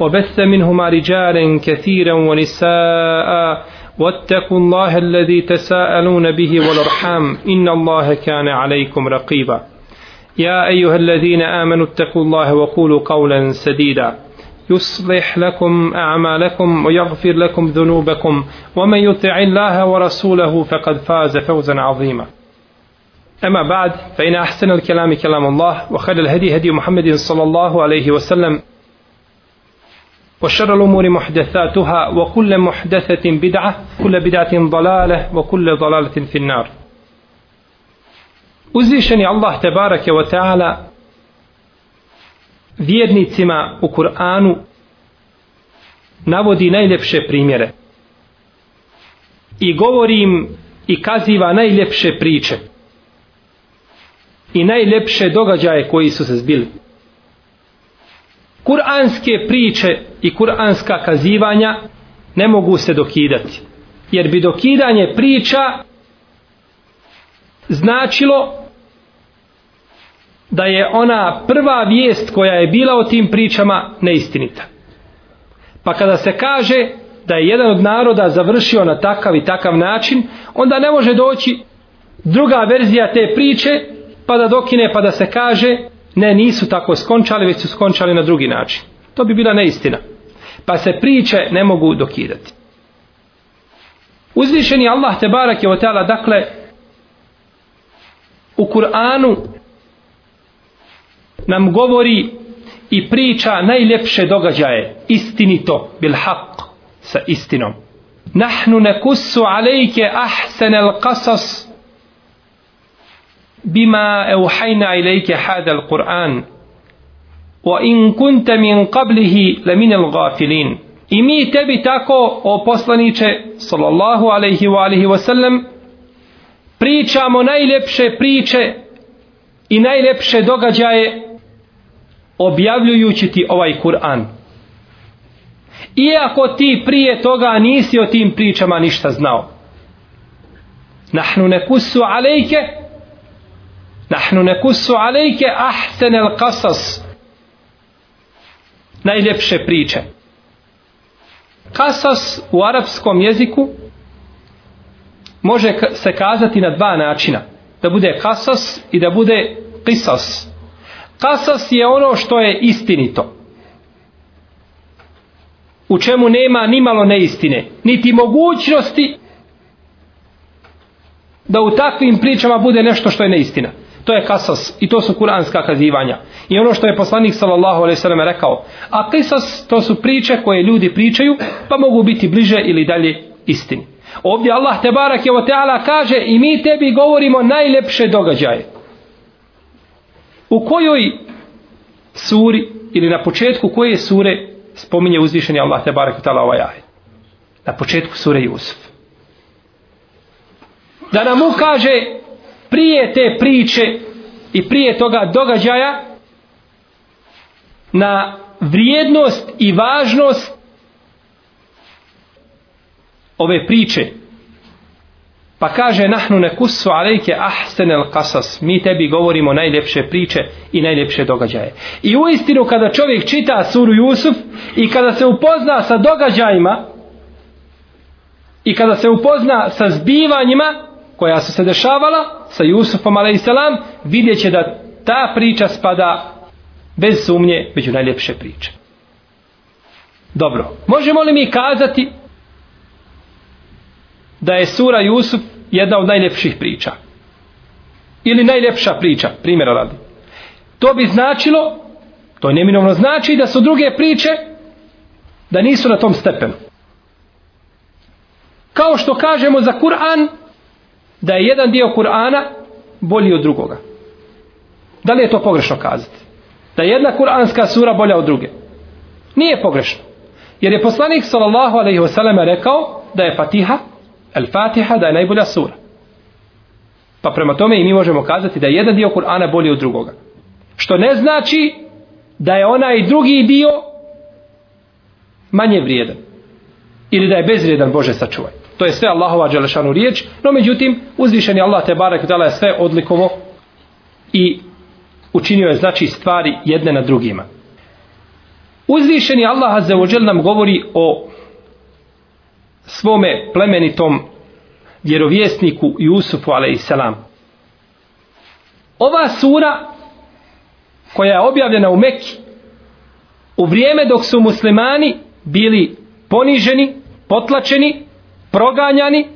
وبث منهما رجالا كثيرا ونساء. واتقوا الله الذي تساءلون به والأرحام. إن الله كان عليكم رقيبا. يا أيها الذين آمنوا اتقوا الله وقولوا قولا سديدا. يصلح لكم أعمالكم ويغفر لكم ذنوبكم. ومن يطع الله ورسوله فقد فاز فوزا عظيما. أما بعد فإن أحسن الكلام كلام الله وخير الهدي هدي محمد صلى الله عليه وسلم. وشر الأمور محدثاتها وكل محدثة بدعة كل بدعة ضلالة وكل ضلالة في النار Uzvišeni Allah tebarake wa ta'ala vjernicima u Kur'anu navodi najljepše primjere i govori im i kaziva najljepše priče i najljepše događaje koji su se zbili. Kur'anske priče i kur'anska kazivanja ne mogu se dokidati. Jer bi dokidanje priča značilo da je ona prva vijest koja je bila o tim pričama neistinita. Pa kada se kaže da je jedan od naroda završio na takav i takav način, onda ne može doći druga verzija te priče pa da dokine pa da se kaže ne nisu tako skončali već su skončali na drugi način. To bi bila neistina. Pa se priče ne mogu dokidati. Uzvišeni Allah te barak je otala dakle u Kur'anu nam govori i priča najljepše događaje istinito bil haq sa istinom nahnu nekussu alejke ahsen el qasas bima euhajna ilejke hada al-Qur'an wa in kunta min qablihi lamin al gafilin i mi tebi tako o poslaniče sallallahu alaihi wa alihi wa sallam pričamo najljepše priče i najljepše događaje objavljujući ti ovaj Kur'an. Iako ti prije toga nisi o tim pričama ništa znao. Nahnu nekusu alejke Nahnu nekusu alejke ahsen el kasas najljepše priče. Kasas u arapskom jeziku može se kazati na dva načina. Da bude kasas i da bude kisas. Kasas je ono što je istinito. U čemu nema ni malo neistine, niti mogućnosti da u takvim pričama bude nešto što je neistina. To je kasas i to su kuranska kazivanja. I ono što je poslanik sallallahu alejhi ve sellem rekao, a kisas to su priče koje ljudi pričaju, pa mogu biti bliže ili dalje istini. Ovdje Allah te barak je teala kaže i mi tebi govorimo najlepše događaje. U kojoj suri ili na početku koje sure spominje uzvišeni Allah te barak teala ovaj ajet? Na početku sure Jusuf. Da nam ukaže prije te priče i prije toga događaja na vrijednost i važnost ove priče Pa kaže nahnu nekusu alejke ahsenel kasas. Mi tebi govorimo najljepše priče i najljepše događaje. I u istinu kada čovjek čita suru Jusuf i kada se upozna sa događajima i kada se upozna sa zbivanjima koja su se dešavala sa Jusufom a.s. vidjet će da ta priča spada bez sumnje među najljepše priče. Dobro, možemo li mi kazati da je sura Jusuf jedna od najljepših priča? Ili najljepša priča, primjera radi. To bi značilo, to neminovno znači da su druge priče da nisu na tom stepenu. Kao što kažemo za Kur'an, da je jedan dio Kur'ana bolji od drugoga. Da li je to pogrešno kazati? Da je jedna Kur'anska sura bolja od druge? Nije pogrešno. Jer je poslanik sallallahu alaihi wasallam rekao da je Fatiha, El Fatiha, da je najbolja sura. Pa prema tome i mi možemo kazati da je jedan dio Kur'ana bolji od drugoga. Što ne znači da je onaj drugi dio manje vrijedan. Ili da je bezvrijedan Bože sačuvaj. To je sve Allahova dželešanu riječ, no međutim uzvišeni Allah te barek dala je sve odlikovo i učinio je znači stvari jedne na drugima. Uzvišeni Allah azza nam govori o svome plemenitom vjerovjesniku Jusufu a.s. Ova sura koja je objavljena u Mekki u vrijeme dok su muslimani bili poniženi, potlačeni, proganjani,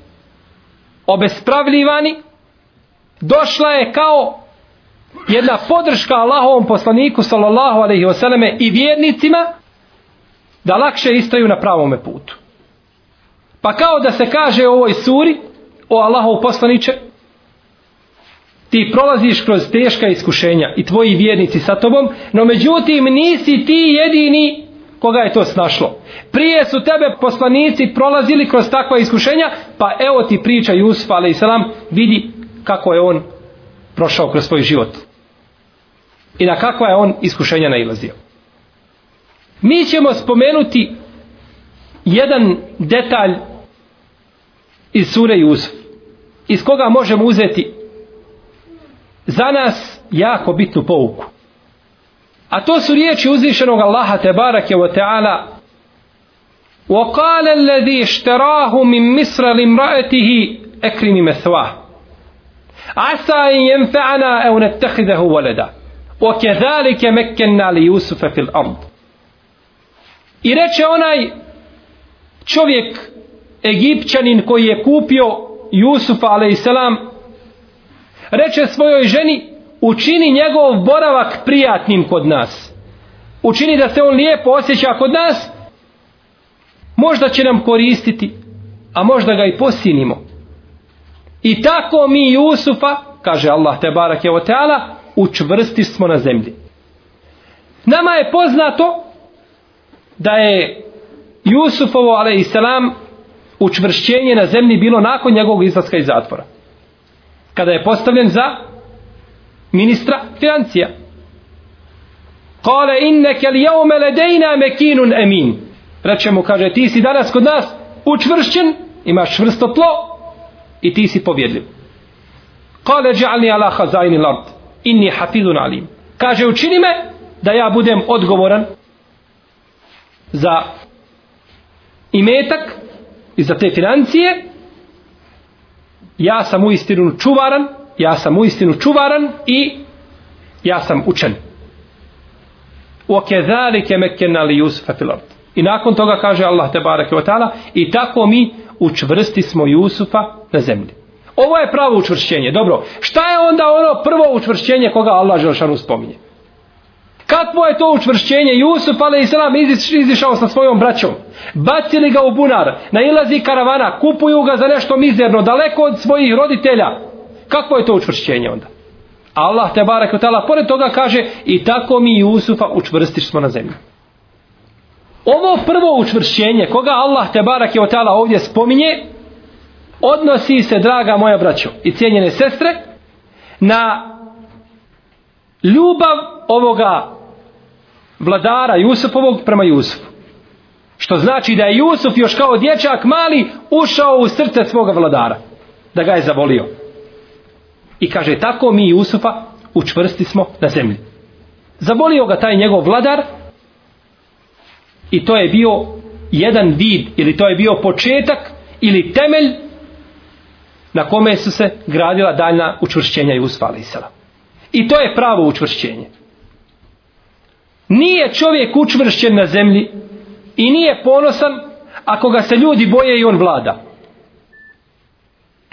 obespravljivani, došla je kao jedna podrška Allahovom poslaniku sallallahu alaihi selleme i vjernicima da lakše istaju na pravome putu. Pa kao da se kaže u ovoj suri o Allahov poslaniče ti prolaziš kroz teška iskušenja i tvoji vjernici sa tobom, no međutim nisi ti jedini koga je to snašlo. Prije su tebe poslanici prolazili kroz takva iskušenja, pa evo ti priča Jusuf, ali vidi kako je on prošao kroz svoj život. I na kakva je on iskušenja nailazio. Mi ćemo spomenuti jedan detalj iz sure Jusuf, iz koga možemo uzeti za nas jako bitnu pouku. A to su riječi uzvišenog Allaha te barake wa ta'ala وقال الذي اشتراه من مصر لامرأته اكرم مثواه عسى ان ينفعنا او نتخذه ولدا وكذلك مكنا ليوسف في الارض I reče onaj čovjek Egipćanin koji je kupio Jusufa alaihissalam reče svojoj ženi učini njegov boravak prijatnim kod nas. Učini da se on lijepo osjeća kod nas. Možda će nam koristiti a možda ga i posinimo. I tako mi Jusufa kaže Allah te barak je oteala, učvrsti smo na zemlji. Nama je poznato da je Jusufovo alaihissalam učvršćenje na zemlji bilo nakon njegovog izlaska iz zatvora. Kada je postavljen za ministra financija. Kale inneke li jaume ledejna mekinun emin. Reče mu, kaže, ti si danas kod nas učvršćen, imaš čvrsto tlo i ti si povjedljiv. Kale dja'alni ala hazajni lard, inni hafidun alim. Kaže, učini me da ja budem odgovoran za imetak i za te financije ja sam u istinu čuvaran, ja sam u istinu čuvaran i ja sam učen. وَكَذَلِكَ okedhalike mekkena فِي الْأَرْضِ fil ard. I nakon toga kaže Allah te barake wa ta'ala i tako mi učvrsti smo Jusufa na zemlji. Ovo je pravo učvršćenje. Dobro, šta je onda ono prvo učvršćenje koga Allah Želšanu spominje? Kakvo je to učvršćenje? Jusuf, ali i selam, izišao sa svojom braćom. Bacili ga u bunar. Nailazi karavana. Kupuju ga za nešto mizerno. Daleko od svojih roditelja. Kakvo je to učvršćenje onda? Allah te barek od tala, pored toga kaže i tako mi Jusufa učvrstiš smo na zemlji. Ovo prvo učvršćenje koga Allah te barak je otala ovdje spominje odnosi se, draga moja braćo i cijenjene sestre, na ljubav ovoga vladara Jusufovog prema Jusufu. Što znači da je Jusuf još kao dječak mali ušao u srce svoga vladara. Da ga je zavolio. I kaže tako mi Jusufa učvrsti smo na zemlji. Zabolio ga taj njegov vladar i to je bio jedan vid ili to je bio početak ili temelj na kome su se gradila daljna učvršćenja Jusufa ali I to je pravo učvršćenje. Nije čovjek učvršćen na zemlji i nije ponosan ako ga se ljudi boje i on vlada.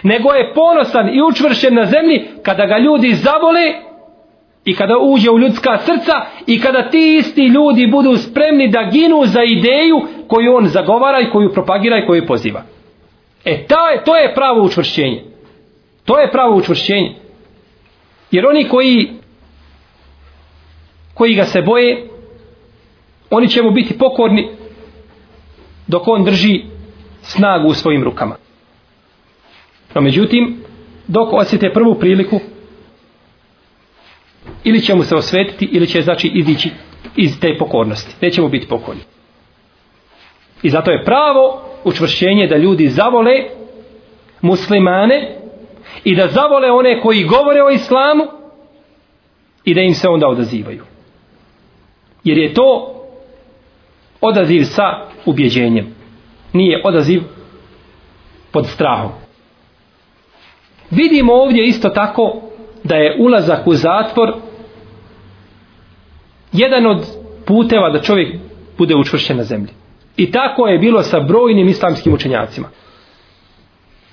Nego je ponosan i učvršen na zemlji kada ga ljudi zavole i kada uđe u ljudska srca i kada ti isti ljudi budu spremni da ginu za ideju koju on zagovara i koju propagira i koju poziva. E ta je, to je pravo učvršćenje. To je pravo učvršćenje. Jer oni koji koji ga se boje oni će mu biti pokorni dok on drži snagu u svojim rukama. No međutim, dok osjete prvu priliku, ili će mu se osvetiti, ili će znači izići iz te pokornosti. Neće mu biti pokorni. I zato je pravo učvršćenje da ljudi zavole muslimane i da zavole one koji govore o islamu i da im se onda odazivaju. Jer je to odaziv sa ubjeđenjem. Nije odaziv pod strahom. Vidimo ovdje isto tako da je ulazak u zatvor jedan od puteva da čovjek bude učvršćen na zemlji. I tako je bilo sa brojnim islamskim učenjacima.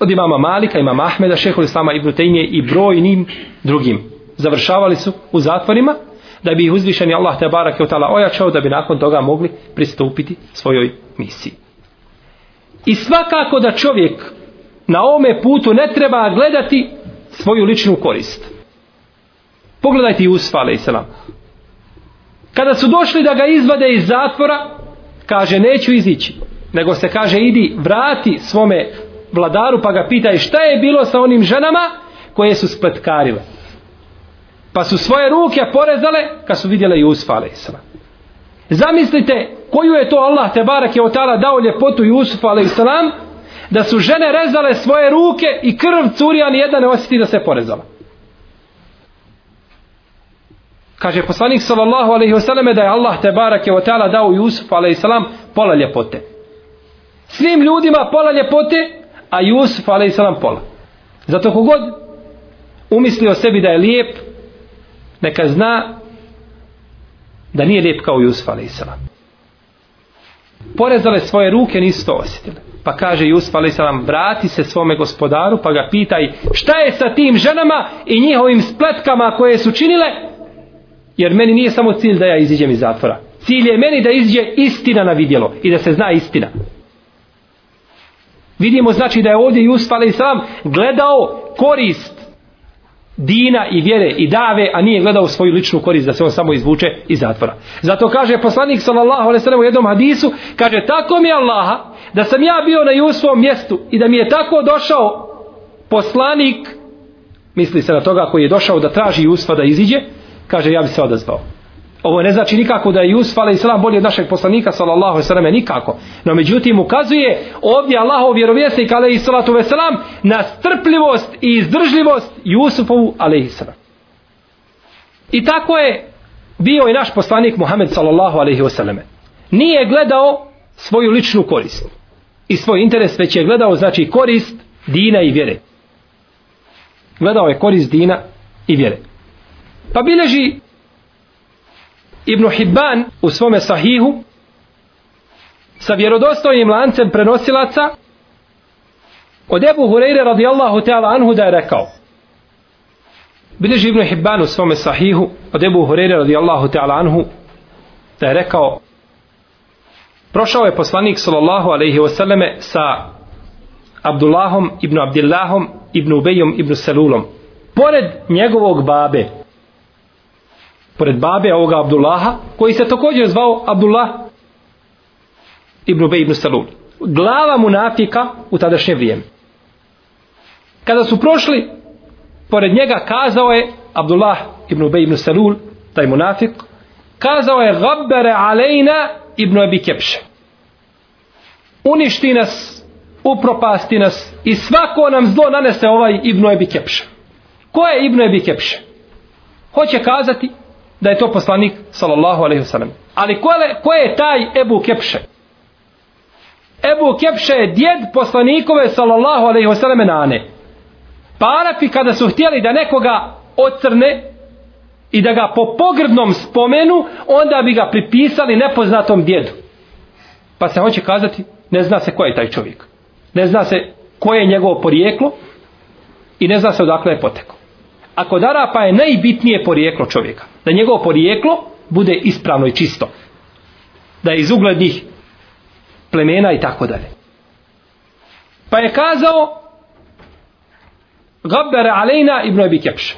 Od imama Malika, imama Ahmeda, šehol Islama Ibn Tejmije i brojnim drugim. Završavali su u zatvorima da bi ih uzvišeni Allah te barak je otala ojačao da bi nakon toga mogli pristupiti svojoj misiji. I svakako da čovjek na ome putu ne treba gledati svoju ličnu korist. Pogledajte Jusuf a.s. Kada su došli da ga izvade iz zatvora, kaže neću izići, nego se kaže idi vrati svome vladaru pa ga pitaj šta je bilo sa onim ženama koje su spletkarile. Pa su svoje ruke porezale kad su vidjele Jusufa a.s. Zamislite koju je to Allah te barak je otala dao ljepotu Jusufa a.s da su žene rezale svoje ruke i krv curija ni jedna ne osjeti da se porezala. Kaže poslanik sallallahu alaihi wasallam da je Allah te barake o teala dao Jusuf alaihi salam pola ljepote. Svim ljudima pola ljepote, a Jusuf a.s. pola. Zato kogod umisli o sebi da je lijep, neka zna da nije lijep kao Jusuf a.s. Porezale svoje ruke, nisu to osjetile. Pa kaže Jusuf a.s. vrati se svome gospodaru pa ga pitaj šta je sa tim ženama i njihovim spletkama koje su činile jer meni nije samo cilj da ja iziđem iz zatvora. Cilj je meni da iziđe istina na vidjelo i da se zna istina. Vidimo znači da je ovdje Jusuf a.s. gledao korist dina i vjere i dave, a nije gledao svoju ličnu korist da se on samo izvuče iz zatvora. Zato kaže poslanik sallallahu alejhi ve sellem u jednom hadisu, kaže tako mi Allaha da sam ja bio na Jusovom mjestu i da mi je tako došao poslanik misli se na toga koji je došao da traži Jusufa da iziđe, kaže ja bi se odazvao. Ovo ne znači nikako da je Jusuf a.s. bolji od našeg poslanika sallallahu alejhi nikako. No međutim ukazuje ovdje Allahov vjerovjesnik alejhi salatu vesselam na strpljivost i izdržljivost Jusufovu alejhi I tako je bio i naš poslanik Muhammed sallallahu alejhi ve Nije gledao svoju ličnu korist i svoj interes, već je gledao znači korist dina i vjere. Gledao je korist dina i vjere. Pa bileži Ibn Hibban u svome sahihu sa vjerodostojnim lancem prenosilaca od Ebu Hureyre radijallahu ta'ala anhu da je rekao. Bileži Ibn Hibban u svome sahihu od Ebu Hureyre radijallahu ta'ala anhu da je rekao prošao je poslanik sallallahu alaihi wasallame sa Abdullahom ibn Abdillahom ibn Ubejom ibn Selulom pored njegovog babe pored babe ovoga Abdullaha, koji se također zvao Abdullah ibn Ubej ibn Salul. Glava munafika u tadašnje vrijeme. Kada su prošli, pored njega kazao je Abdullah ibn Ubej ibn Salul, taj munafik, kazao je Gabbere alejna ibn Abi Kepše. Uništi nas, upropasti nas i svako nam zlo nanese ovaj ibn Abi Kepše. Ko je ibn Abi Kepše? Hoće kazati da je to poslanik sallallahu alejhi ve sellem. Ali ko je, ko je taj Ebu Kepše? Ebu Kepše je djed poslanikove sallallahu alejhi ve selleme nane. Pa Arapi kada su htjeli da nekoga ocrne i da ga po pogrdnom spomenu, onda bi ga pripisali nepoznatom djedu. Pa se hoće kazati, ne zna se ko je taj čovjek. Ne zna se koje je njegovo porijeklo i ne zna se odakle je potekao. A kod Arapa je najbitnije porijeklo čovjeka. Da njegovo porijeklo bude ispravno i čisto. Da je iz uglednih plemena i tako dalje. Pa je kazao Gabbere alejna Ibn Abi Kepš.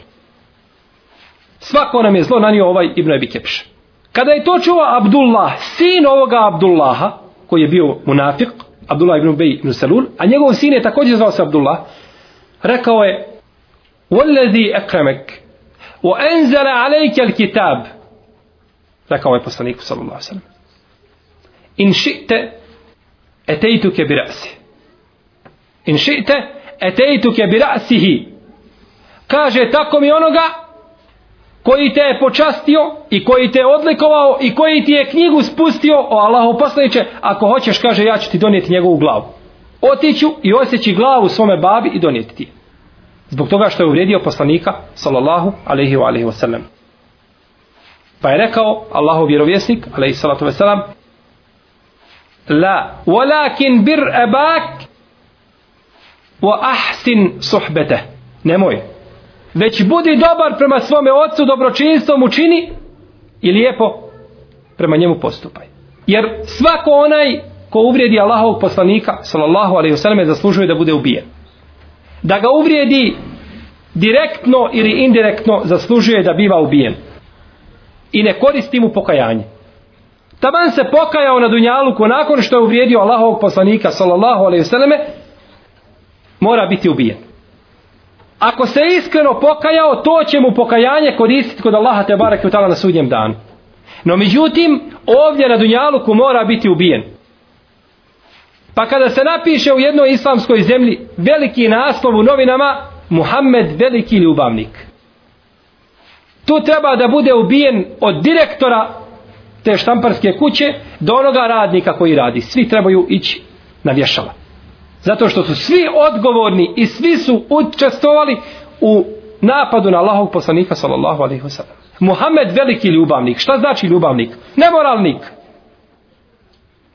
Svako nam je zlo nanio ovaj Ibn Abi Kepš. Kada je to čuo Abdullah, sin ovoga Abdullaha, koji je bio munafik, Abdullah ibn Ubej ibn Salul, a njegov sin je također zvao se Abdullah, rekao je والذي أكرمك وأنزل عليك الكتاب ذكر ما صلى الله عليه وسلم إن شئت أتيتك برأسه إن شئت أتيتك برأسه كاجة mi onoga koji te je počastio i koji te je odlikovao i koji ti je knjigu spustio o Allahu poslaniče, ako hoćeš, kaže, ja ću ti donijeti njegovu glavu. Otiću i osjeći glavu svome babi i donijeti ti je. Zbog toga što je uvrijedio poslanika, sallallahu alaihi wa alaihi wa sallam. Pa je rekao Allahu vjerovjesnik, alaihi salatu wa sallam, La, walakin bir ebak wa ahsin suhbete. Nemoj, već budi dobar prema svome ocu, dobročinstvom učini i lijepo prema njemu postupaj. Jer svako onaj ko uvrijedi Allahovog poslanika, sallallahu alaihi wasallam, zaslužuje da bude ubijen. Da ga uvrijedi direktno ili indirektno zaslužuje da biva ubijen. I ne koristi mu pokajanje. Taman se pokajao na Dunjaluku nakon što je uvrijedio Allahovog poslanika, sallallahu alaihi vseleme mora biti ubijen ako se iskreno pokajao, to će mu pokajanje koristiti kod Allaha te barake utala na sudnjem danu. No međutim, ovdje na Dunjaluku mora biti ubijen. Pa kada se napiše u jednoj islamskoj zemlji veliki naslov u novinama, Muhammed veliki ljubavnik. Tu treba da bude ubijen od direktora te štamparske kuće do onoga radnika koji radi. Svi trebaju ići na vješala. Zato što su svi odgovorni i svi su učestovali u napadu na Allahog poslanika sallallahu alaihi wasallam. Muhammed veliki ljubavnik. Šta znači ljubavnik? Nemoralnik.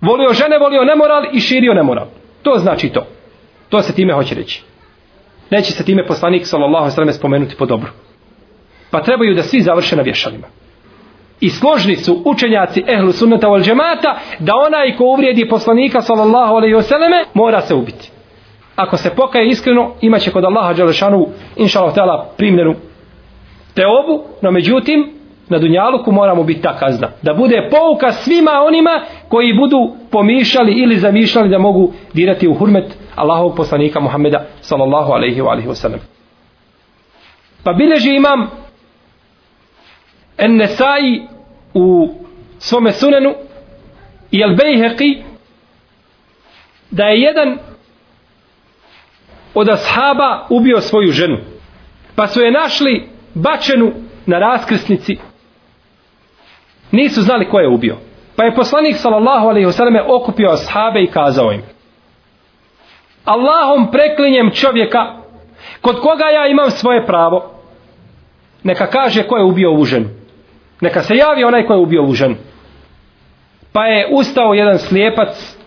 Volio žene, volio nemoral i širio nemoral. To znači to. To se time hoće reći. Neće se time poslanik sallallahu sallam spomenuti po dobru. Pa trebaju da svi završe na vješalima i složni su učenjaci ehlu sunnata wal džemata da onaj ko uvrijedi poslanika sallallahu alaihi wasallame mora se ubiti ako se pokaje iskreno imaće kod Allaha Đelešanu, inša Allah primljenu teobu no međutim na Dunjaluku moramo biti ta kazna. Da bude pouka svima onima koji budu pomišali ili zamišljali da mogu dirati u hurmet Allahovog poslanika Muhammeda sallallahu alaihi wa alaihi wasallam pa bileži imam en Nesai u svome sunenu i Al-Bejheqi da je jedan od ashaba ubio svoju ženu pa su je našli bačenu na raskrsnici nisu znali ko je ubio. Pa je poslanik sallallahu alaihi wasallam okupio ashabe i kazao im Allahom preklinjem čovjeka kod koga ja imam svoje pravo neka kaže ko je ubio ovu ženu. Neka se javi onaj ko je ubio ovu ženu. Pa je ustao jedan slijepac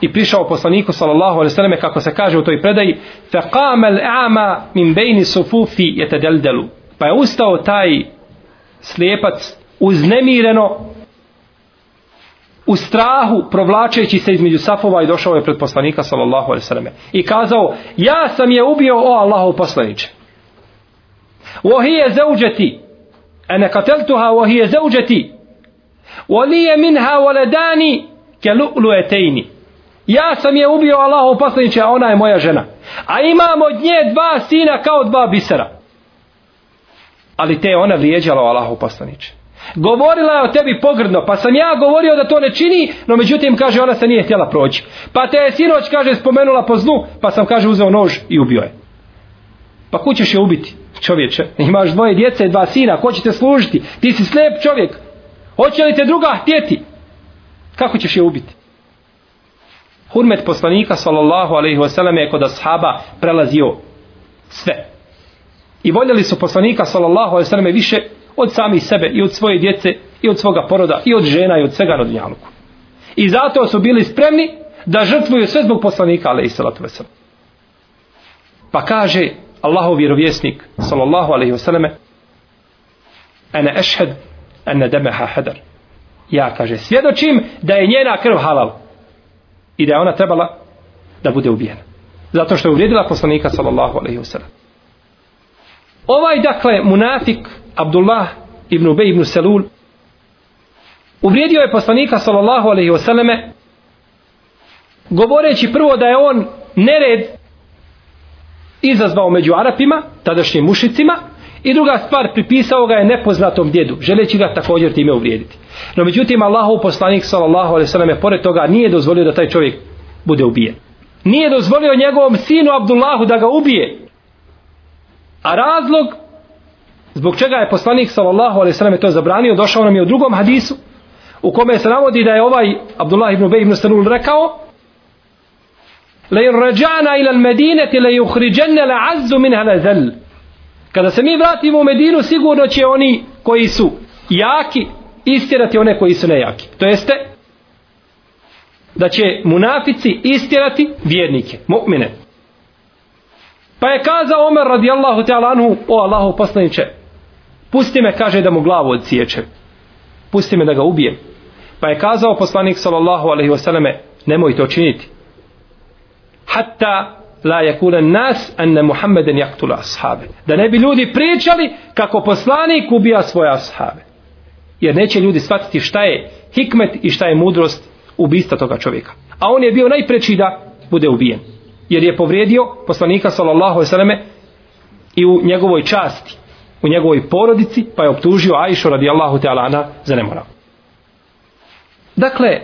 i prišao poslaniku sallallahu alejhi ve selleme kako se kaže u toj predaji faqama al-a'ma min bayni sufufi yatadaldalu. Pa je ustao taj slijepac uznemireno u strahu provlačeći se između safova i došao je pred poslanika sallallahu alejhi ve selleme i kazao ja sam je ubio o Allahov poslanice wa hiya zawjati ana qataltuha wa hiya zawjati wa li minha waladani ka lu'lu'atayn ja sam je ubio Allahov poslanice a ona je moja žena a imam od nje dva sina kao dva bisera. Ali te ona vrijeđala Allahov poslanice Govorila je o tebi pogrdno, pa sam ja govorio da to ne čini, no međutim kaže ona se nije htjela proći. Pa te je sinoć kaže spomenula po zlu, pa sam kaže uzeo nož i ubio je. Pa ko ćeš je ubiti? čovječe, imaš dvoje djece, dva sina, ko će te služiti? Ti si slijep čovjek. Hoće li te druga htjeti? Kako ćeš je ubiti? Hurmet poslanika sallallahu alaihi wasallam je kod ashaba prelazio sve. I voljeli su poslanika sallallahu alaihi wasallam više od sami sebe i od svoje djece i od svoga poroda i od žena i od svega na dunjaluku. I zato su bili spremni da žrtvuju sve zbog poslanika, alaihi salatu vesel. Pa kaže Allahov vjerovjesnik, sallallahu alaihi wasallam, ana ešhed, ene demeha hedar. Ja, kaže, svjedočim da je njena krv halal. I da je ona trebala da bude ubijena. Zato što je uvrijedila poslanika, sallallahu alaihi wasallam. Ovaj, dakle, munafik, Abdullah ibn Ubej ibn Selul, uvrijedio je poslanika, sallallahu alaihi wasallame govoreći prvo da je on nered izazvao među Arapima, tadašnjim mušicima, i druga stvar, pripisao ga je nepoznatom djedu, želeći ga također time uvrijediti. No međutim, Allahov poslanik, sallallahu alaihi sallam, je pored toga nije dozvolio da taj čovjek bude ubijen. Nije dozvolio njegovom sinu Abdullahu da ga ubije. A razlog zbog čega je poslanik sallallahu alejhi ve sellem to zabranio, došao nam je u drugom hadisu u kome se navodi da je ovaj Abdullah ibn Ubej ibn Salul rekao "Lain rajana ila al-madinati la yukhrijanna al-'azz minha al-dhall kada se mi vratimo u Medinu sigurno će oni koji su jaki istjerati one koji su nejaki. To jeste da će munafici istjerati vjernike mu'mine. Pa je kazao Omer radijallahu ta'ala anhu o Allahu poslaniče pusti me kaže da mu glavu odsječe pusti me da ga ubijem pa je kazao poslanik sallallahu alaihi wasallame nemoj to činiti hatta la yakuna nas anna Muhammeden yaktula ashabe. Da ne bi ljudi pričali kako poslanik ubija svoje ashabe. Jer neće ljudi shvatiti šta je hikmet i šta je mudrost ubista toga čovjeka. A on je bio najpreči da bude ubijen. Jer je povrijedio poslanika sallallahu alejhi ve selleme i u njegovoj časti, u njegovoj porodici, pa je optužio Ajšu radijallahu ta'ala za nemoral. Dakle,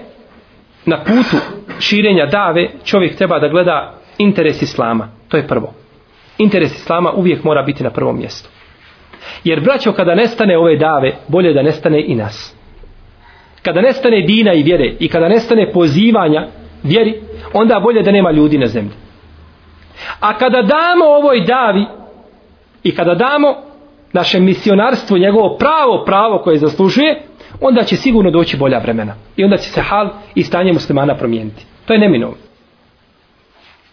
na putu širenja dave čovjek treba da gleda interes islama. To je prvo. Interes islama uvijek mora biti na prvom mjestu. Jer braćo kada nestane ove dave, bolje da nestane i nas. Kada nestane dina i vjere i kada nestane pozivanja vjeri, onda bolje da nema ljudi na zemlji. A kada damo ovoj davi i kada damo naše misionarstvo, njegovo pravo, pravo koje zaslužuje, onda će sigurno doći bolja vremena. I onda će se hal i stanje muslimana promijeniti. To je neminovno.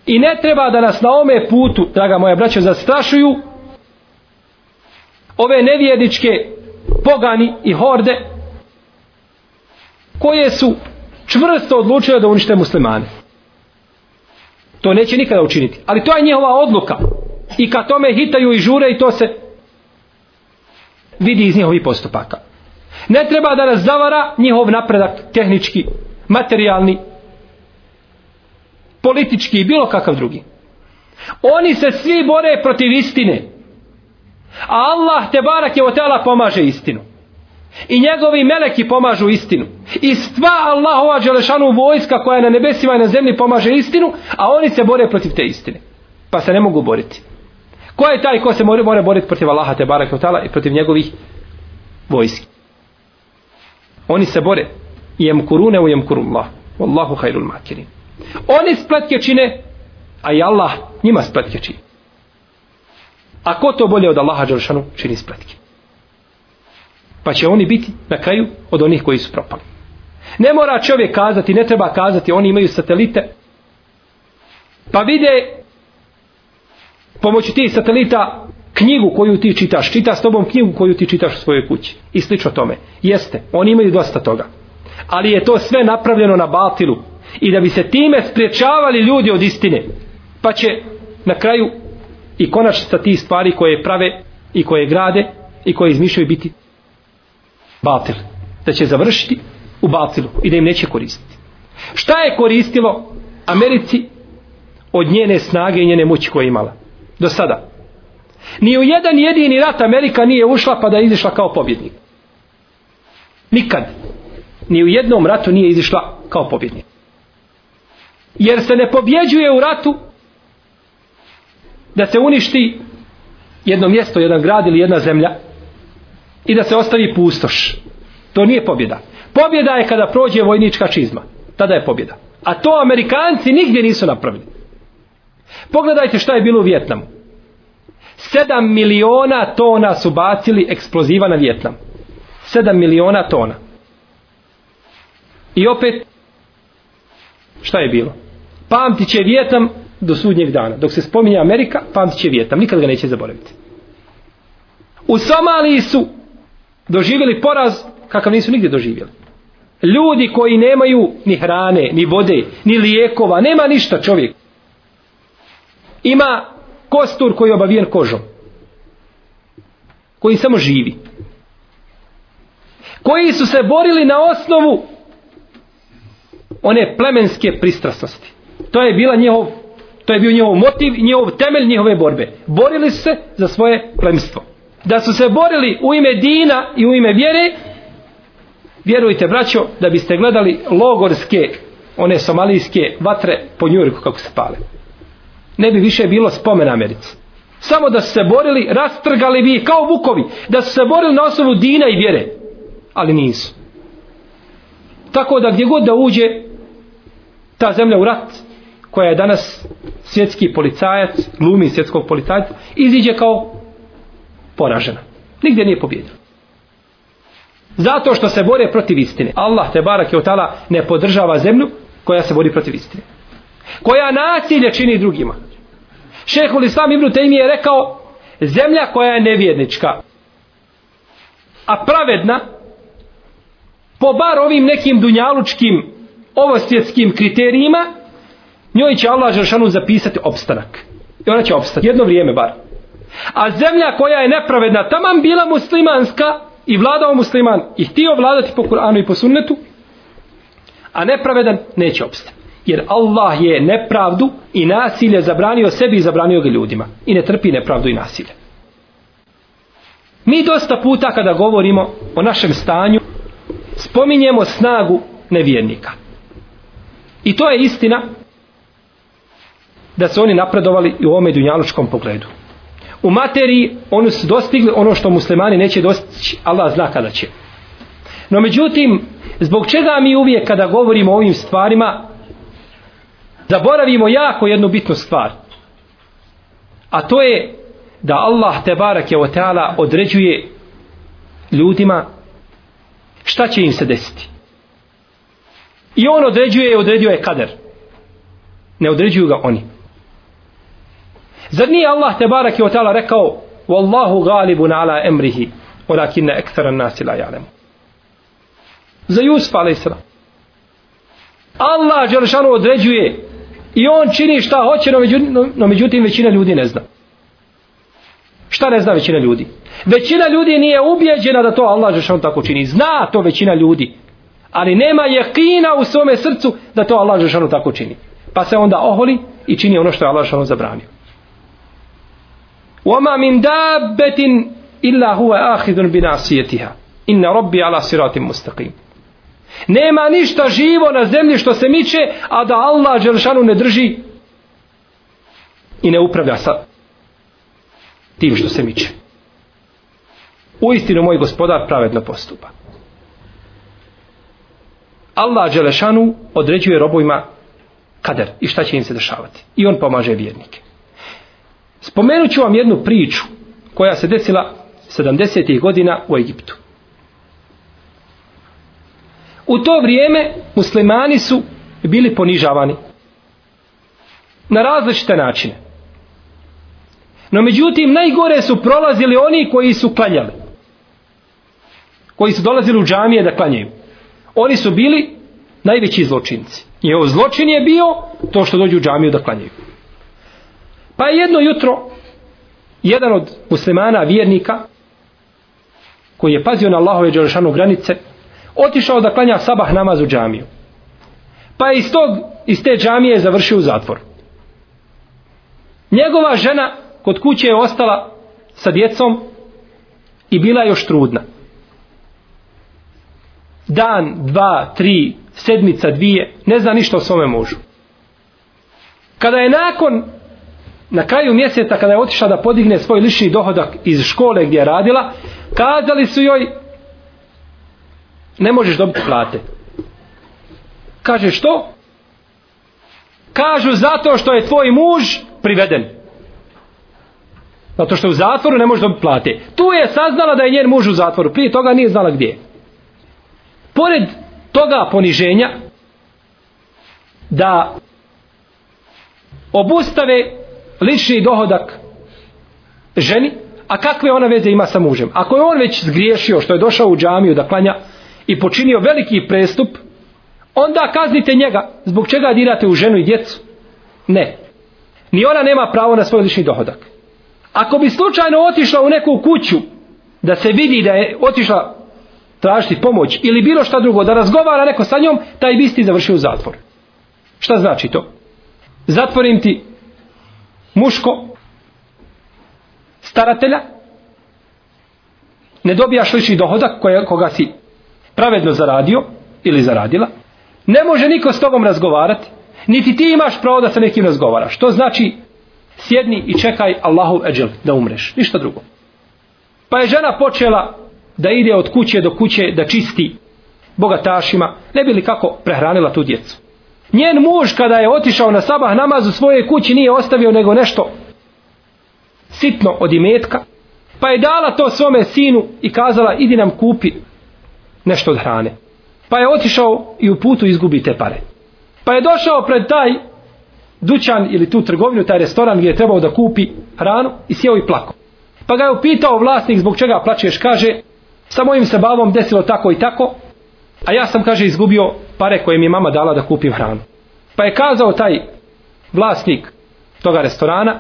I ne treba da nas na ome putu, draga moja braća, zastrašuju ove nevjedičke pogani i horde koje su čvrsto odlučile da unište muslimane. To neće nikada učiniti. Ali to je njihova odluka. I kad tome hitaju i žure i to se vidi iz njihovih postupaka. Ne treba da nas zavara njihov napredak tehnički, materijalni, politički i bilo kakav drugi. Oni se svi bore protiv istine. A Allah te barak je otela pomaže istinu. I njegovi meleki pomažu istinu. I sva Allahova Đelešanu vojska koja je na nebesima i na zemlji pomaže istinu, a oni se bore protiv te istine. Pa se ne mogu boriti. Ko je taj ko se mora, mora boriti protiv Allaha te barak i protiv njegovih vojski? Oni se bore. Jem kurune u jem kurullah. Wallahu hayrul makirin. Oni spletke čine, a i Allah njima spletke čini. A ko to bolje od Allaha Đelšanu čini spletke? Pa će oni biti na kraju od onih koji su propali. Ne mora čovjek kazati, ne treba kazati, oni imaju satelite. Pa vide pomoću tih satelita knjigu koju ti čitaš, čita s tobom knjigu koju ti čitaš u svojoj kući. I slično tome. Jeste, oni imaju dosta toga. Ali je to sve napravljeno na batilu. I da bi se time spriječavali ljudi od istine. Pa će na kraju i konačnica ti stvari koje prave i koje grade i koje izmišljaju biti batil. Da će završiti u batilu i da im neće koristiti. Šta je koristilo Americi od njene snage i njene moći koje je imala? Do sada. Ni u jedan jedini rat Amerika nije ušla pa da je izišla kao pobjednik. Nikad. Ni u jednom ratu nije izišla kao pobjednik. Jer se ne pobjeđuje u ratu da se uništi jedno mjesto, jedan grad ili jedna zemlja i da se ostavi pustoš. To nije pobjeda. Pobjeda je kada prođe vojnička čizma. Tada je pobjeda. A to Amerikanci nigdje nisu napravili. Pogledajte šta je bilo u Vjetnamu. 7 miliona tona su bacili eksploziva na Vjetnam. 7 miliona tona. I opet šta je bilo? Pamtit će Vjetnam do sudnjeg dana. Dok se spominje Amerika, pamtit će Vjetnam. Nikad ga neće zaboraviti. U Somaliji su doživjeli poraz kakav nisu nigdje doživjeli. Ljudi koji nemaju ni hrane, ni vode, ni lijekova, nema ništa čovjek. Ima kostur koji je obavijen kožom. Koji samo živi. Koji su se borili na osnovu one plemenske pristrasnosti. To je bila njihov to je bio njihov motiv i njihov temelj njihove borbe. Borili su se za svoje plemstvo. Da su se borili u ime dina i u ime vjere, vjerujte braćo, da biste gledali logorske, one somalijske vatre po Njurku kako se pale. Ne bi više bilo spomen Americi. Samo da su se borili, rastrgali bi kao vukovi, da su se borili na osnovu dina i vjere. Ali nisu. Tako da gdje god da uđe ta zemlja u rat, koja je danas svjetski policajac, glumi svjetskog policajca, iziđe kao poražena. Nigdje nije pobjedila. Zato što se bore protiv istine. Allah te barak je otala ne podržava zemlju koja se bori protiv istine. Koja nasilje čini drugima. Šehul Islam Ibn Taymi je rekao zemlja koja je nevjernička a pravedna po bar ovim nekim dunjalučkim ovosvjetskim kriterijima njoj će Allah Žešanu zapisati opstanak. I ona će opstati. Jedno vrijeme bar. A zemlja koja je nepravedna, taman bila muslimanska i vladao musliman i htio vladati po Kur'anu i po sunnetu, a nepravedan neće opstati. Jer Allah je nepravdu i nasilje zabranio sebi i zabranio ga ljudima. I ne trpi nepravdu i nasilje. Mi dosta puta kada govorimo o našem stanju, spominjemo snagu nevjernika. I to je istina da su oni napredovali i u ovome dunjalučkom pogledu. U materiji oni su dostigli ono što muslimani neće dostići, Allah zna kada će. No međutim, zbog čega mi uvijek kada govorimo o ovim stvarima, zaboravimo jako jednu bitnu stvar. A to je da Allah te barak je o teala određuje ljudima šta će im se desiti. I on određuje i određuje je kader. Ne određuju ga oni. Zar nije Allah te barak je o teala rekao Wallahu galibun ala emrihi walakinna ekthara nasi la ja'lemu. Za Jusuf a.s. Allah Đelšanu određuje i on čini šta hoće, no međutim, no međutim većina ljudi ne zna. Šta ne zna većina ljudi? Većina ljudi nije ubijeđena da to Allah Žešan tako čini. Zna to većina ljudi. Ali nema jekina u svome srcu da to Allah Žešan tako čini. Pa se onda oholi i čini ono što je Allah Žešan zabranio. وَمَا مِنْ دَابَّةٍ إِلَّا هُوَ آخِذٌ بِنَاسِيَتِهَا إِنَّ رَبِّ عَلَى صِرَاتٍ مُسْتَقِيمٍ Nema ništa živo na zemlji što se miče, a da Allah Đelšanu ne drži i ne upravlja sa tim što se miče. U istinu moj gospodar pravedno postupa. Allah Đelešanu određuje robojima kader i šta će im se dešavati. I on pomaže vjernike. Spomenut ću vam jednu priču koja se desila 70. godina u Egiptu. U to vrijeme muslimani su bili ponižavani na različite načine. No međutim, najgore su prolazili oni koji su klanjali. Koji su dolazili u džamije da klanjaju. Oni su bili najveći zločinci. I ovo zločin je bio to što dođu u džamiju da klanjaju. Pa je jedno jutro jedan od muslimana, vjernika, koji je pazio na Allahove Đelešanu granice, otišao da klanja sabah namaz u džamiju. Pa je iz, tog, iz te džamije završio u zatvor. Njegova žena kod kuće je ostala sa djecom i bila još trudna. Dan, dva, tri, sedmica, dvije, ne zna ništa o svome mužu. Kada je nakon, na kraju mjeseca, kada je otišla da podigne svoj lišni dohodak iz škole gdje je radila, kazali su joj, ne možeš dobiti plate. Kaže što? Kažu zato što je tvoj muž priveden. Zato što je u zatvoru ne može dobiti plate. Tu je saznala da je njen muž u zatvoru. Prije toga nije znala gdje. Pored toga poniženja da obustave lični dohodak ženi, a kakve ona veze ima sa mužem? Ako je on već zgriješio što je došao u džamiju da klanja i počinio veliki prestup, onda kaznite njega. Zbog čega dirate u ženu i djecu? Ne. Ni ona nema pravo na svoj lični dohodak. Ako bi slučajno otišla u neku kuću da se vidi da je otišla tražiti pomoć ili bilo šta drugo, da razgovara neko sa njom, taj bi isti završio u zatvor. Šta znači to? Zatvorim ti muško staratelja, ne dobijaš lični dohodak koja, koga si pravedno zaradio ili zaradila, ne može niko s tobom razgovarati, niti ti imaš pravo da sa nekim razgovaraš. To znači sjedni i čekaj Allahu eđel da umreš. Ništa drugo. Pa je žena počela da ide od kuće do kuće da čisti bogatašima, ne bi li kako prehranila tu djecu. Njen muž kada je otišao na sabah namaz u svoje kući nije ostavio nego nešto sitno od imetka, pa je dala to svome sinu i kazala idi nam kupi nešto od hrane. Pa je otišao i u putu izgubi te pare. Pa je došao pred taj dućan ili tu trgovinu, taj restoran gdje je trebao da kupi hranu i sjeo i plako. Pa ga je upitao vlasnik zbog čega plaćeš, kaže, sa mojim se bavom desilo tako i tako, a ja sam, kaže, izgubio pare koje mi je mama dala da kupim hranu. Pa je kazao taj vlasnik toga restorana,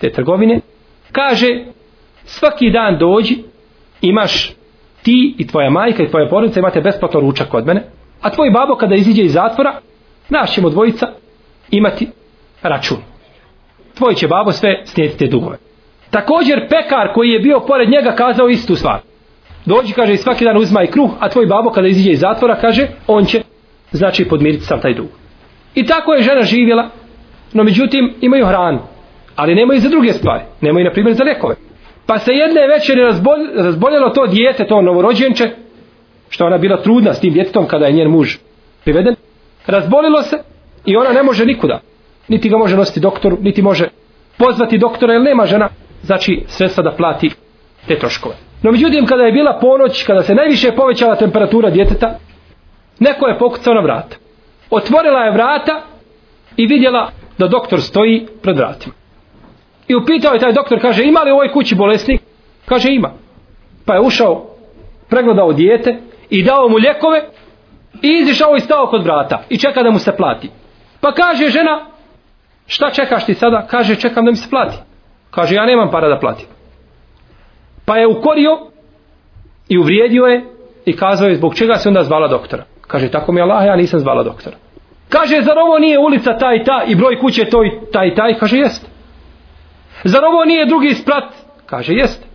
te trgovine, kaže, svaki dan dođi, imaš ti i tvoja majka i tvoja porodica imate besplatno ručak kod mene, a tvoj babo kada iziđe iz zatvora, naš ćemo dvojica imati račun. Tvoj će babo sve snijeti te dugove. Također pekar koji je bio pored njega kazao istu stvar. Dođi, kaže, i svaki dan uzmaj kruh, a tvoj babo kada iziđe iz zatvora, kaže, on će, znači, podmiriti sam taj dug. I tako je žena živjela, no međutim, imaju hranu, ali nemaju za druge stvari, nemaju, na primjer, za lekove. Pa se jedne večeri razbol, razboljelo to dijete, to novorođenče, što ona bila trudna s tim djetetom kada je njen muž priveden, razbolilo se i ona ne može nikuda. Niti ga može nositi doktoru, niti može pozvati doktora, jer nema žena, znači, sredstva da plati te troškove. No međutim, kada je bila ponoć, kada se najviše povećala temperatura djeteta, neko je pokucao na vrata. Otvorila je vrata i vidjela da doktor stoji pred vratima. I upitao je taj doktor, kaže, ima li u ovoj kući bolesnik? Kaže, ima. Pa je ušao, pregledao dijete i dao mu ljekove i izišao i stao kod vrata i čeka da mu se plati. Pa kaže žena, šta čekaš ti sada? Kaže, čekam da mi se plati. Kaže, ja nemam para da platim. Pa je ukorio i uvrijedio je i kazao je zbog čega se onda zvala doktora. Kaže, tako mi je Allah, ja nisam zvala doktora. Kaže, zar ovo nije ulica ta i ta i broj kuće toj taj ta i ta? I kaže, jest. Zar ovo nije drugi sprat? Kaže, jeste.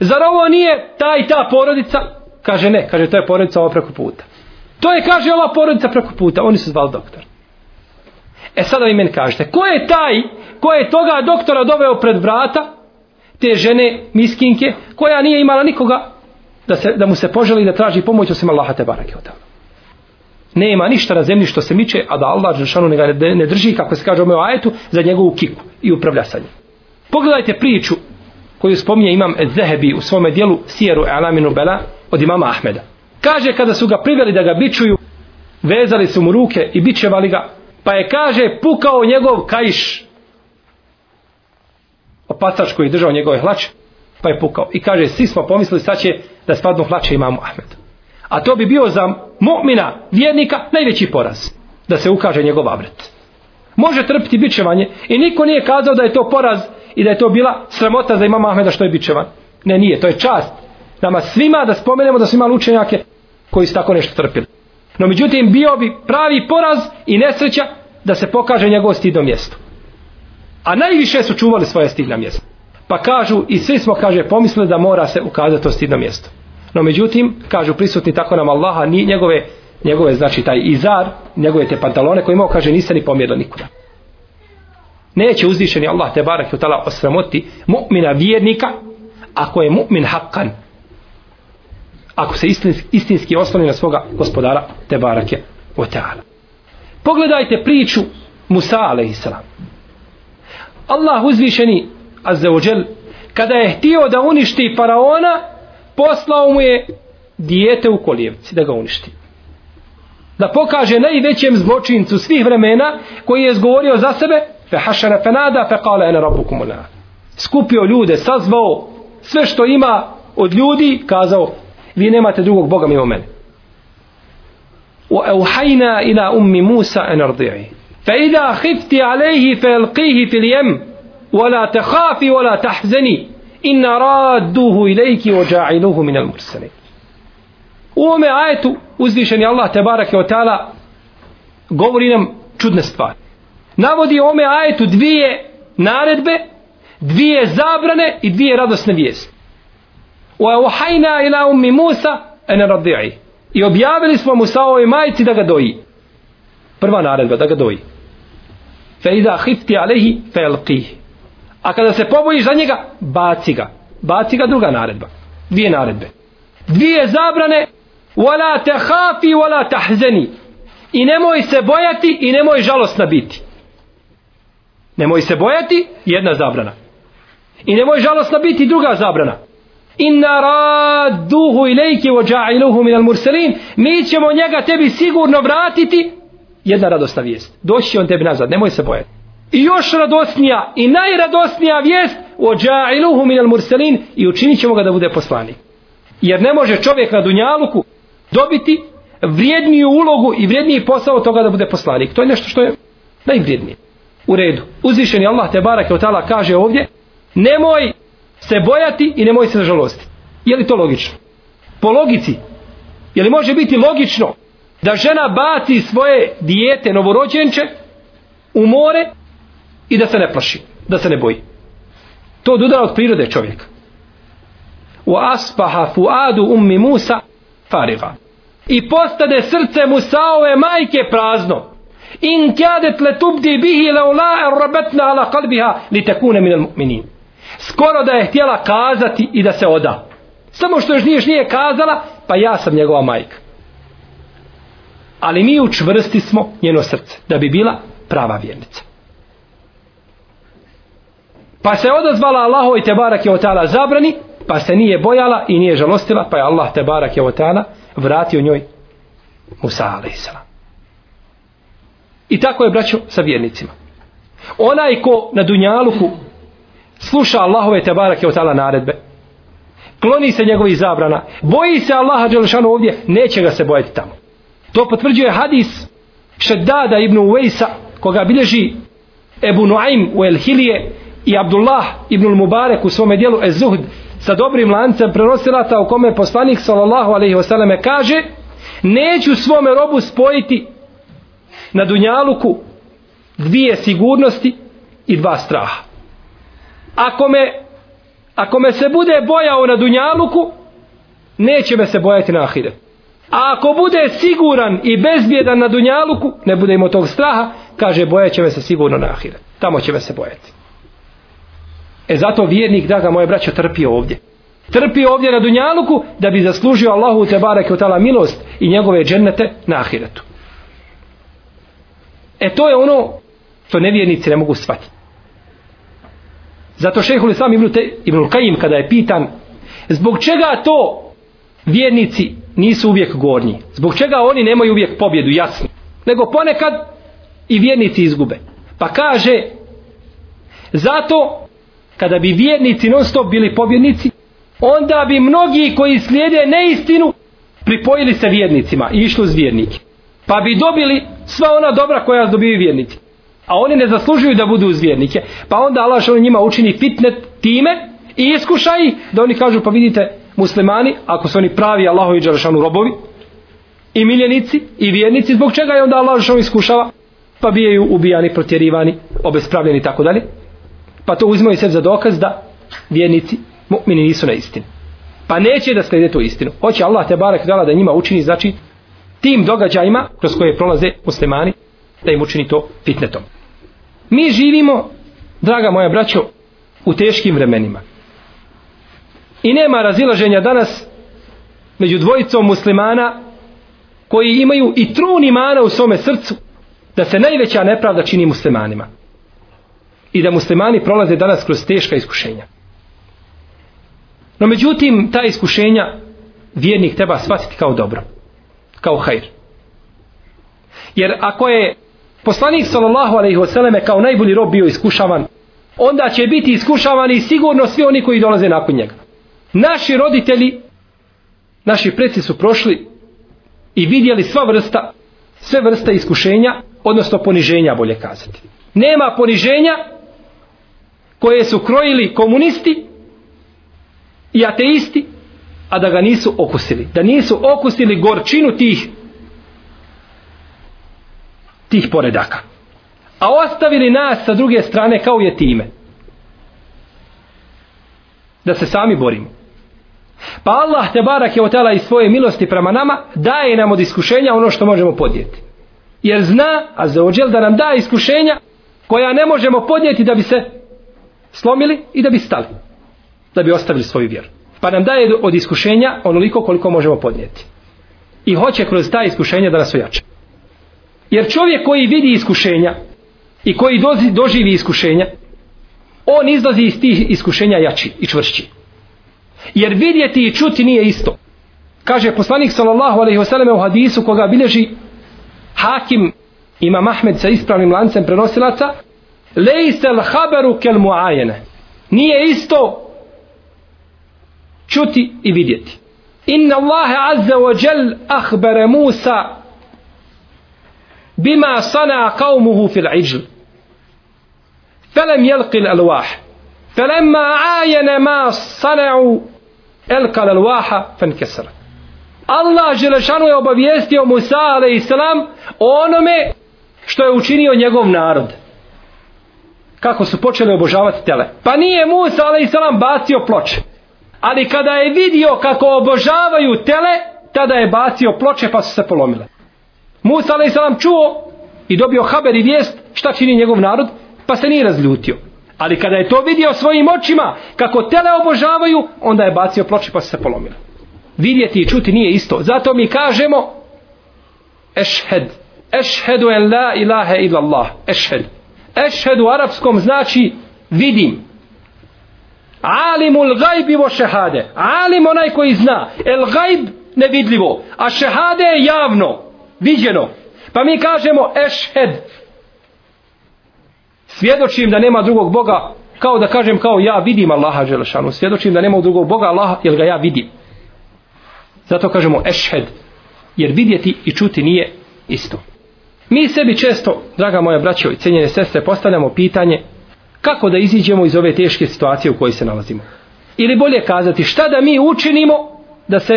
Zar ovo nije ta i ta porodica? Kaže, ne. Kaže, to je porodica ova preko puta. To je, kaže, ova porodica preko puta. Oni su zvali doktor. E sada vi meni kažete, ko je taj, ko je toga doktora doveo pred vrata, te žene miskinke koja nije imala nikoga da, se, da mu se poželi da traži pomoć osim Allaha te barake od nema ništa na zemlji što se miče a da Allah Žešanu ne, ne, ne drži kako se kaže u ajetu za njegovu kiku i upravlja sa njim pogledajte priču koju spominje imam Zehebi u svome dijelu Sijeru Alaminu Bela od imama Ahmeda kaže kada su ga priveli da ga bičuju vezali su mu ruke i bičevali ga pa je kaže pukao njegov kajš opacač koji je držao njegove hlače, pa je pukao. I kaže, svi smo pomislili sad će da spadnu hlače imamu Ahmedu. A to bi bio za mu'mina, vjernika, najveći poraz. Da se ukaže njegov avret. Može trpiti bičevanje i niko nije kazao da je to poraz i da je to bila sramota za imama Ahmeda što je bičevan. Ne, nije, to je čast. Nama svima da spomenemo da su imali učenjake koji su tako nešto trpili. No međutim, bio bi pravi poraz i nesreća da se pokaže njegov stidno mjesto. A najviše su čuvali svoje stidna mjesta. Pa kažu, i svi smo, kaže, pomislili da mora se ukazati to stidno mjesto. No međutim, kažu prisutni tako nam Allaha, ni njegove, njegove znači taj izar, njegove te pantalone koje imao, kaže, niste ni pomjerili nikuda. Neće uzvišeni Allah te barak i utala osramoti mu'mina vjernika, ako je mu'min haqqan. ako se istinski, istinski osloni na svoga gospodara te barake u Pogledajte priču Musa a.s. Allah uzvišeni azzawajal kada je htio da uništi faraona poslao mu je dijete u kolijevci da ga uništi da pokaže najvećem zločincu svih vremena koji je zgovorio za sebe fe hašara fenada fe kale ene rabbukum ula skupio ljude, sazvao sve što ima od ljudi, kazao vi nemate drugog Boga mimo mene وأوحينا إلى أم موسى أن ارضعي فإذا خفت عليه فألقيه في اليم ولا تخافي ولا تحزني إن رادوه إليك وجاعلوه من المرسلين U ome ajetu uzvišeni Allah tebarake o ta'ala govori nam čudne stvari. Navodi ome ajetu dvije naredbe, dvije zabrane i dvije radosne vijesti. Wa uhajna ila ummi Musa ene radi'i. I objavili smo Musa ovoj majici da ga doji. Prva naredba da ga doji. Fe iza hifti alehi fe elqihi. A kada se pobojiš za njega, baci ga. Baci ga druga naredba. Dvije naredbe. Dvije zabrane wala te hafi wala tahzeni i nemoj se bojati i nemoj žalostna biti nemoj se bojati jedna zabrana. I nemoj žalostna biti druga zabrana. Inna radduhu ilayki wa ja'iluhu min al-mursalin mi ćemo njega tebi sigurno vratiti. Jedna radosna vijest. Doći on tebi nazad nemoj se bojati. I još radosnija i najradosnija vijest wa ja'iluhu min al-mursalin i učinit ćemo ga da bude poslanik. Jer ne može čovjek na dunjaluku dobiti vrijedniju ulogu i vrijedniji posao od toga da bude poslanik. To je nešto što je najvrijednije. U redu. Uzvišeni Allah te barake od tala kaže ovdje nemoj se bojati i nemoj se žalosti. Je li to logično? Po logici. Je li može biti logično da žena baci svoje dijete novorođenče u more i da se ne plaši, da se ne boji. To odudara od prirode čovjeka. U aspaha fuadu ummi Musa fariga. I postade srce Musaove majke prazno. In kjadet le tubdi bihi leula er rabetna ala kalbiha li tekune minel mu'minin. Skoro da je htjela kazati i da se oda. Samo što još nije, nije kazala, pa ja sam njegova majka. Ali mi učvrsti smo njeno srce, da bi bila prava vjernica. Pa se odazvala Allaho i Tebarak je otala zabrani, pa se nije bojala i nije žalostila, pa je Allah Tebarak je otala vratio njoj Musa alaihissalam. I tako je braćo sa vjernicima. Onaj ko na Dunjaluku sluša Allahove te barak je otala naredbe, kloni se njegovih zabrana, boji se Allaha Đelešanu ovdje, neće ga se bojati tamo. To potvrđuje hadis Šeddada ibn Uvejsa, koga bilježi Ebu Nuaym u El Hilije i Abdullah ibn Mubarek u svome dijelu Ez-Zuhd sa dobrim lancem prenosilata u kome poslanik sallallahu alaihi wasallam kaže neću svome robu spojiti na dunjaluku dvije sigurnosti i dva straha ako me ako me se bude bojao na dunjaluku neće me se bojati na ahiret a ako bude siguran i bezbjedan na dunjaluku ne bude imao tog straha kaže bojat će me se sigurno na ahiret tamo će me se bojati E zato vjernik, draga moje braćo, trpi ovdje. Trpi ovdje na Dunjaluku da bi zaslužio Allahu te bareke tala milost i njegove džennete na ahiretu. E to je ono što nevjernici ne mogu shvatiti. Zato šehhul Islam Ibn, te, Ibn Kajim kada je pitan zbog čega to vjernici nisu uvijek gornji? Zbog čega oni nemaju uvijek pobjedu, jasno? Nego ponekad i vjernici izgube. Pa kaže zato kada bi vjernici non stop bili pobjednici, onda bi mnogi koji slijede neistinu pripojili se vjernicima i išli uz vjernike. Pa bi dobili sva ona dobra koja dobiju vjernici. A oni ne zaslužuju da budu uz vjernike. Pa onda Allah što njima učini fitnet time i iskuša ih da oni kažu pa vidite muslimani, ako su oni pravi Allahovi i Đarašanu robovi, i miljenici, i vjernici, zbog čega je onda Allah što iskušava? Pa bijaju ubijani, protjerivani, obespravljeni i tako dalje pa to uzimaju sve za dokaz da vjernici mu'mini nisu na istini. Pa neće da slede tu istinu. Hoće Allah te barek dala da njima učini, znači, tim događajima kroz koje prolaze muslimani, da im učini to fitnetom. Mi živimo, draga moja braćo, u teškim vremenima. I nema razilaženja danas među dvojicom muslimana koji imaju i trun imana u svome srcu da se najveća nepravda čini muslimanima i da muslimani prolaze danas kroz teška iskušenja. No međutim, ta iskušenja vjernik treba shvatiti kao dobro, kao hajr. Jer ako je poslanik sallallahu alejhi ve selleme kao najbolji rob bio iskušavan, onda će biti iskušavani sigurno svi oni koji dolaze nakon njega. Naši roditelji, naši preci su prošli i vidjeli sva vrsta, sve vrste iskušenja, odnosno poniženja, bolje kazati. Nema poniženja koje su krojili komunisti i ateisti, a da ga nisu okusili. Da nisu okusili gorčinu tih tih poredaka. A ostavili nas sa druge strane kao je time. Da se sami borimo. Pa Allah te barak je otela iz svoje milosti prema nama daje nam od iskušenja ono što možemo podnijeti. Jer zna, a za ođel da nam da iskušenja koja ne možemo podnijeti da bi se slomili i da bi stali. Da bi ostavili svoju vjeru. Pa nam daje od iskušenja onoliko koliko možemo podnijeti. I hoće kroz ta iskušenja da nas ojače. Jer čovjek koji vidi iskušenja i koji dozi, doživi iskušenja, on izlazi iz tih iskušenja jači i čvršći. Jer vidjeti i čuti nije isto. Kaže poslanik sallallahu alejhi ve selleme u hadisu koga bilježi Hakim ima Mahmed sa ispravnim lancem prenosilaca, lejsel haberu kel muajene. Nije isto čuti i vidjeti. Inna Allahe azza wa jel ahbere Musa bima sana kaumuhu fil iđl. Felem jelqil alwah. Felemma ajene ma sanau elkal alwaha fan kesara. Allah Želešanu je obavijestio Musa a.s. o onome što je učinio njegov narod kako su počeli obožavati tele. Pa nije Musa a.s. bacio ploče. Ali kada je vidio kako obožavaju tele, tada je bacio ploče pa su se polomile. Musa a.s. čuo i dobio haber i vijest šta čini njegov narod, pa se nije razljutio. Ali kada je to vidio svojim očima, kako tele obožavaju, onda je bacio ploče pa su se polomile. Vidjeti i čuti nije isto. Zato mi kažemo ešhed. Ešhedu en la ilaha illallah. Ešhed. Ešhed u arapskom znači vidim. Alimul gajbi vo šehade. Alim onaj koji zna. El gajb nevidljivo. A šehade je javno. Viđeno. Pa mi kažemo ešhed. Svjedočim da nema drugog Boga kao da kažem kao ja vidim Allaha Želešanu. Svjedočim da nema drugog Boga Allaha jer ga ja vidim. Zato kažemo ešhed. Jer vidjeti i čuti nije isto. Mi sebi često, draga moja braćo i cijenjene sestre, postavljamo pitanje kako da iziđemo iz ove teške situacije u kojoj se nalazimo. Ili bolje kazati šta da mi učinimo da se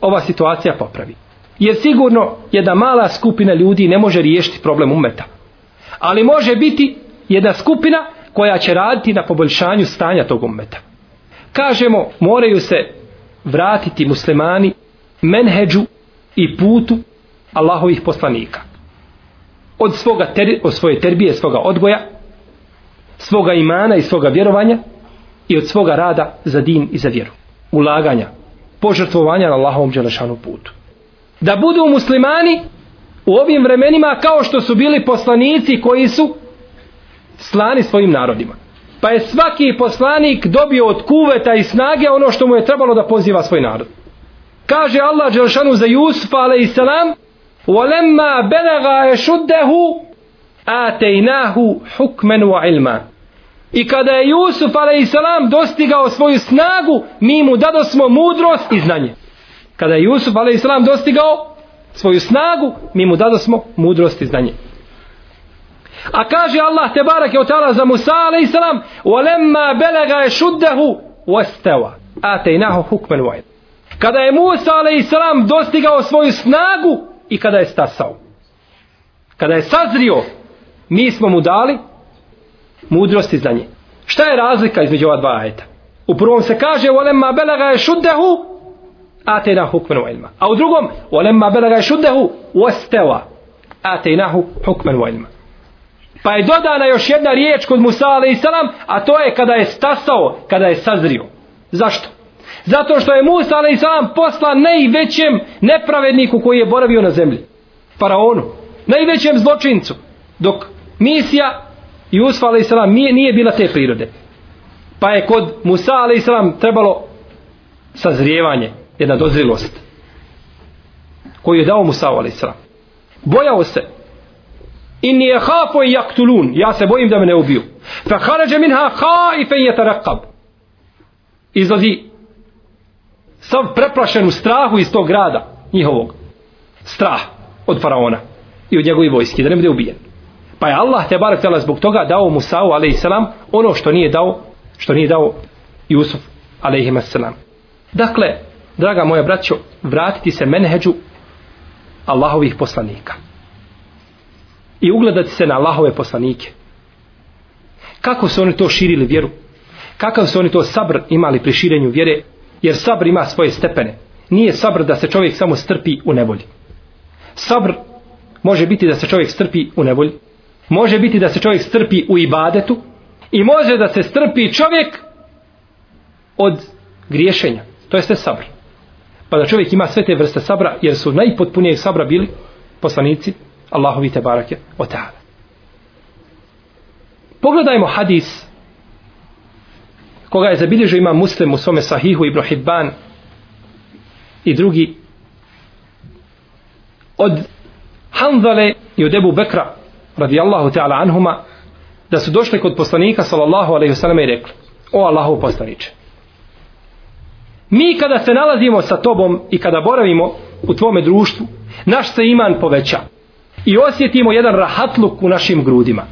ova situacija popravi. Jer sigurno jedna mala skupina ljudi ne može riješiti problem umeta. Ali može biti jedna skupina koja će raditi na poboljšanju stanja tog umeta. Kažemo, moraju se vratiti muslimani menheđu i putu Allahovih poslanika. Od, svoga ter, od svoje terbije, svoga odgoja, svoga imana i svoga vjerovanja i od svoga rada za din i za vjeru. Ulaganja, požrtvovanja na Allahovom dželešanu putu. Da budu muslimani u ovim vremenima kao što su bili poslanici koji su slani svojim narodima. Pa je svaki poslanik dobio od kuveta i snage ono što mu je trebalo da poziva svoj narod. Kaže Allah Đelšanu za Jusufa a.s. وَلَمَّا بَلَغَا يَشُدَّهُ آتَيْنَاهُ حُكْمًا وَعِلْمًا I kada je Jusuf a.s. dostigao svoju snagu, mi mu dado smo mudrost i znanje. Kada je Jusuf a.s. dostigao svoju snagu, mi mu dado smo mudrost i znanje. A kaže Allah te barak je otala za Musa a.s. وَلَمَّا بَلَغَا يَشُدَّهُ وَاسْتَوَا آتَيْنَاهُ حُكْمًا وَعِلْمًا kada je Musa a.s. dostigao svoju snagu i kada je stasao. Kada je sazrio, mi smo mu dali mudrost i znanje. Šta je razlika između ova dva ajeta? U prvom se kaže walamma balaga shuddahu atayna hukman wa ilma. A u drugom walamma balaga shuddahu wastawa ostela hukman wa ilma. Pa je dodana još jedna riječ kod Musa a.s. a to je kada je stasao, kada je sazrio. Zašto? Zato što je Musa a.s. posla najvećem nepravedniku koji je boravio na zemlji. Faraonu. Najvećem zločincu. Dok misija Jusfa a.s. Nije, nije bila te prirode. Pa je kod Musa a.s. trebalo sazrijevanje, jedna dozrilost koju je dao Musa a.s. Bojao se inni je hafo i jaktulun ja se bojim da me ne ubiju fa harađe minha haife i jetarakab izlazi sav preplašen u strahu iz tog grada njihovog strah od faraona i od njegovih vojske da ne bude ubijen pa je Allah te barek tela zbog toga dao Musa'u a.s. ono što nije dao što nije dao Jusuf a.s. dakle draga moja braćo vratiti se menheđu Allahovih poslanika. I ugledati se na Allahove poslanike. Kako su oni to širili vjeru? Kakav su oni to sabr imali pri širenju vjere? Jer sabr ima svoje stepene. Nije sabr da se čovjek samo strpi u nevolji. Sabr može biti da se čovjek strpi u nevolji može biti da se čovjek strpi u ibadetu i može da se strpi čovjek od griješenja to jeste sabr. Pa da čovjek ima sve te vrste sabra jer su najpotpunijeg sabra bili poslanici Allahovi te barake o ta'ala. Pogledajmo hadis koga je zabilježio ima muslim u svome sahihu Ibn Hibban i drugi od Hanzale i od Ebu Bekra radijallahu ta'ala anhuma da su došli kod poslanika sallallahu alaihi wasallam i rekli o Allahu poslaniče mi kada se nalazimo sa tobom i kada boravimo u tvome društvu naš se iman poveća i osjetimo jedan rahatluk u našim grudima.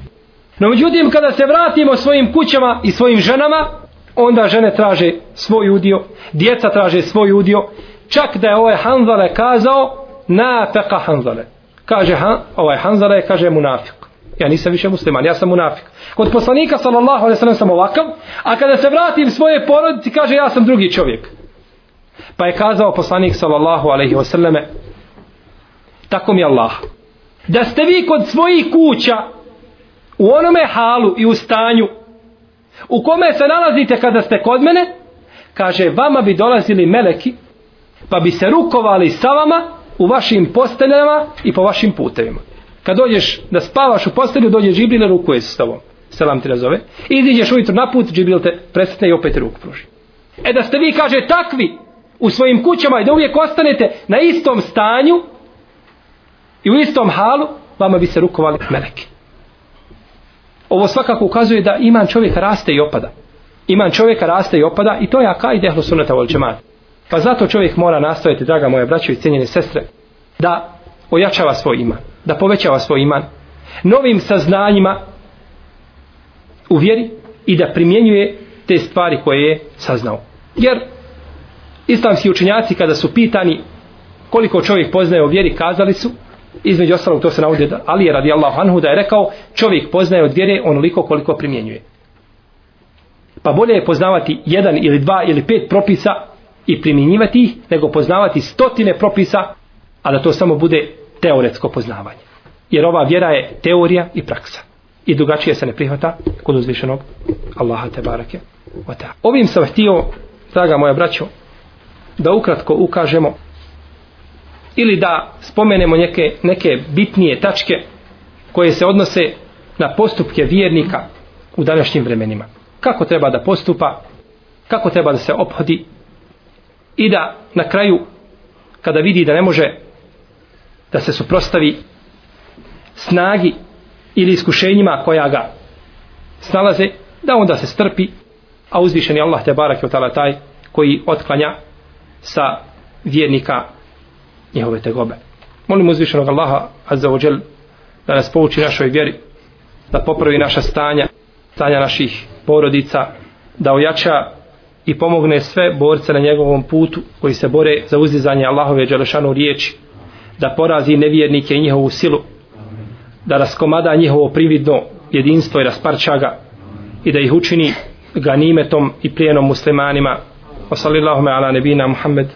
No međutim kada se vratimo svojim kućama i svojim ženama onda žene traže svoj udio djeca traže svoj udio. Čak da je ovaj Hanzale kazao na peka Hanzale kaže ha, ovaj Hanzale kaže munafik ja nisam više musliman, ja sam munafik kod poslanika sallallahu alaihi sellem sam ovakav a kada se vratim svoje porodici kaže ja sam drugi čovjek. Pa je kazao poslanik sallallahu alaihi selleme tako mi Allah da ste vi kod svojih kuća u onome halu i u stanju u kome se nalazite kada ste kod mene kaže vama bi dolazili meleki pa bi se rukovali sa vama u vašim posteljama i po vašim putevima. Kad dođeš da spavaš u postelju dođe Džibril rukuje se s tobom. Selam ti nazove. I iziđeš ujutro na put Džibril te presretne i opet ruku pruži. E da ste vi kaže takvi u svojim kućama i da uvijek ostanete na istom stanju i u istom halu vama bi se rukovali meleki. Ovo svakako ukazuje da iman čovjeka raste i opada. Iman čovjeka raste i opada i to je akajde dehlu sunata vol džemat pa zato čovjek mora nastaviti draga moja braćo i cijenjene sestre da ojačava svoj iman da povećava svoj iman novim saznanjima u vjeri i da primjenjuje te stvari koje je saznao. Jer islamski učenjaci kada su pitani koliko čovjek poznaje o vjeri kazali su između ostalog to se navodi da Ali je radijallahu anhu da je rekao čovjek poznaje od vjere onoliko koliko primjenjuje. Pa bolje je poznavati jedan ili dva ili pet propisa i primjenjivati ih nego poznavati stotine propisa a da to samo bude teoretsko poznavanje. Jer ova vjera je teorija i praksa. I drugačije se ne prihvata kod uzvišenog Allaha te barake ovim sam htio draga moja braćo da ukratko ukažemo ili da spomenemo neke, neke bitnije tačke koje se odnose na postupke vjernika u današnjim vremenima. Kako treba da postupa, kako treba da se ophodi i da na kraju kada vidi da ne može da se suprostavi snagi ili iskušenjima koja ga snalaze, da onda se strpi, a uzvišeni Allah te barak je taj koji otklanja sa vjernika njihove tegobe. Molim uzvišenog Allaha Azza ođel da nas pouči našoj vjeri, da popravi naša stanja, stanja naših porodica, da ojača i pomogne sve borce na njegovom putu koji se bore za uzdizanje Allahove Đelešanu riječi, da porazi nevjernike i njihovu silu, da raskomada njihovo prividno jedinstvo i rasparča ga i da ih učini ganimetom i plijenom muslimanima. Wa sallallahu ala nebina Muhammed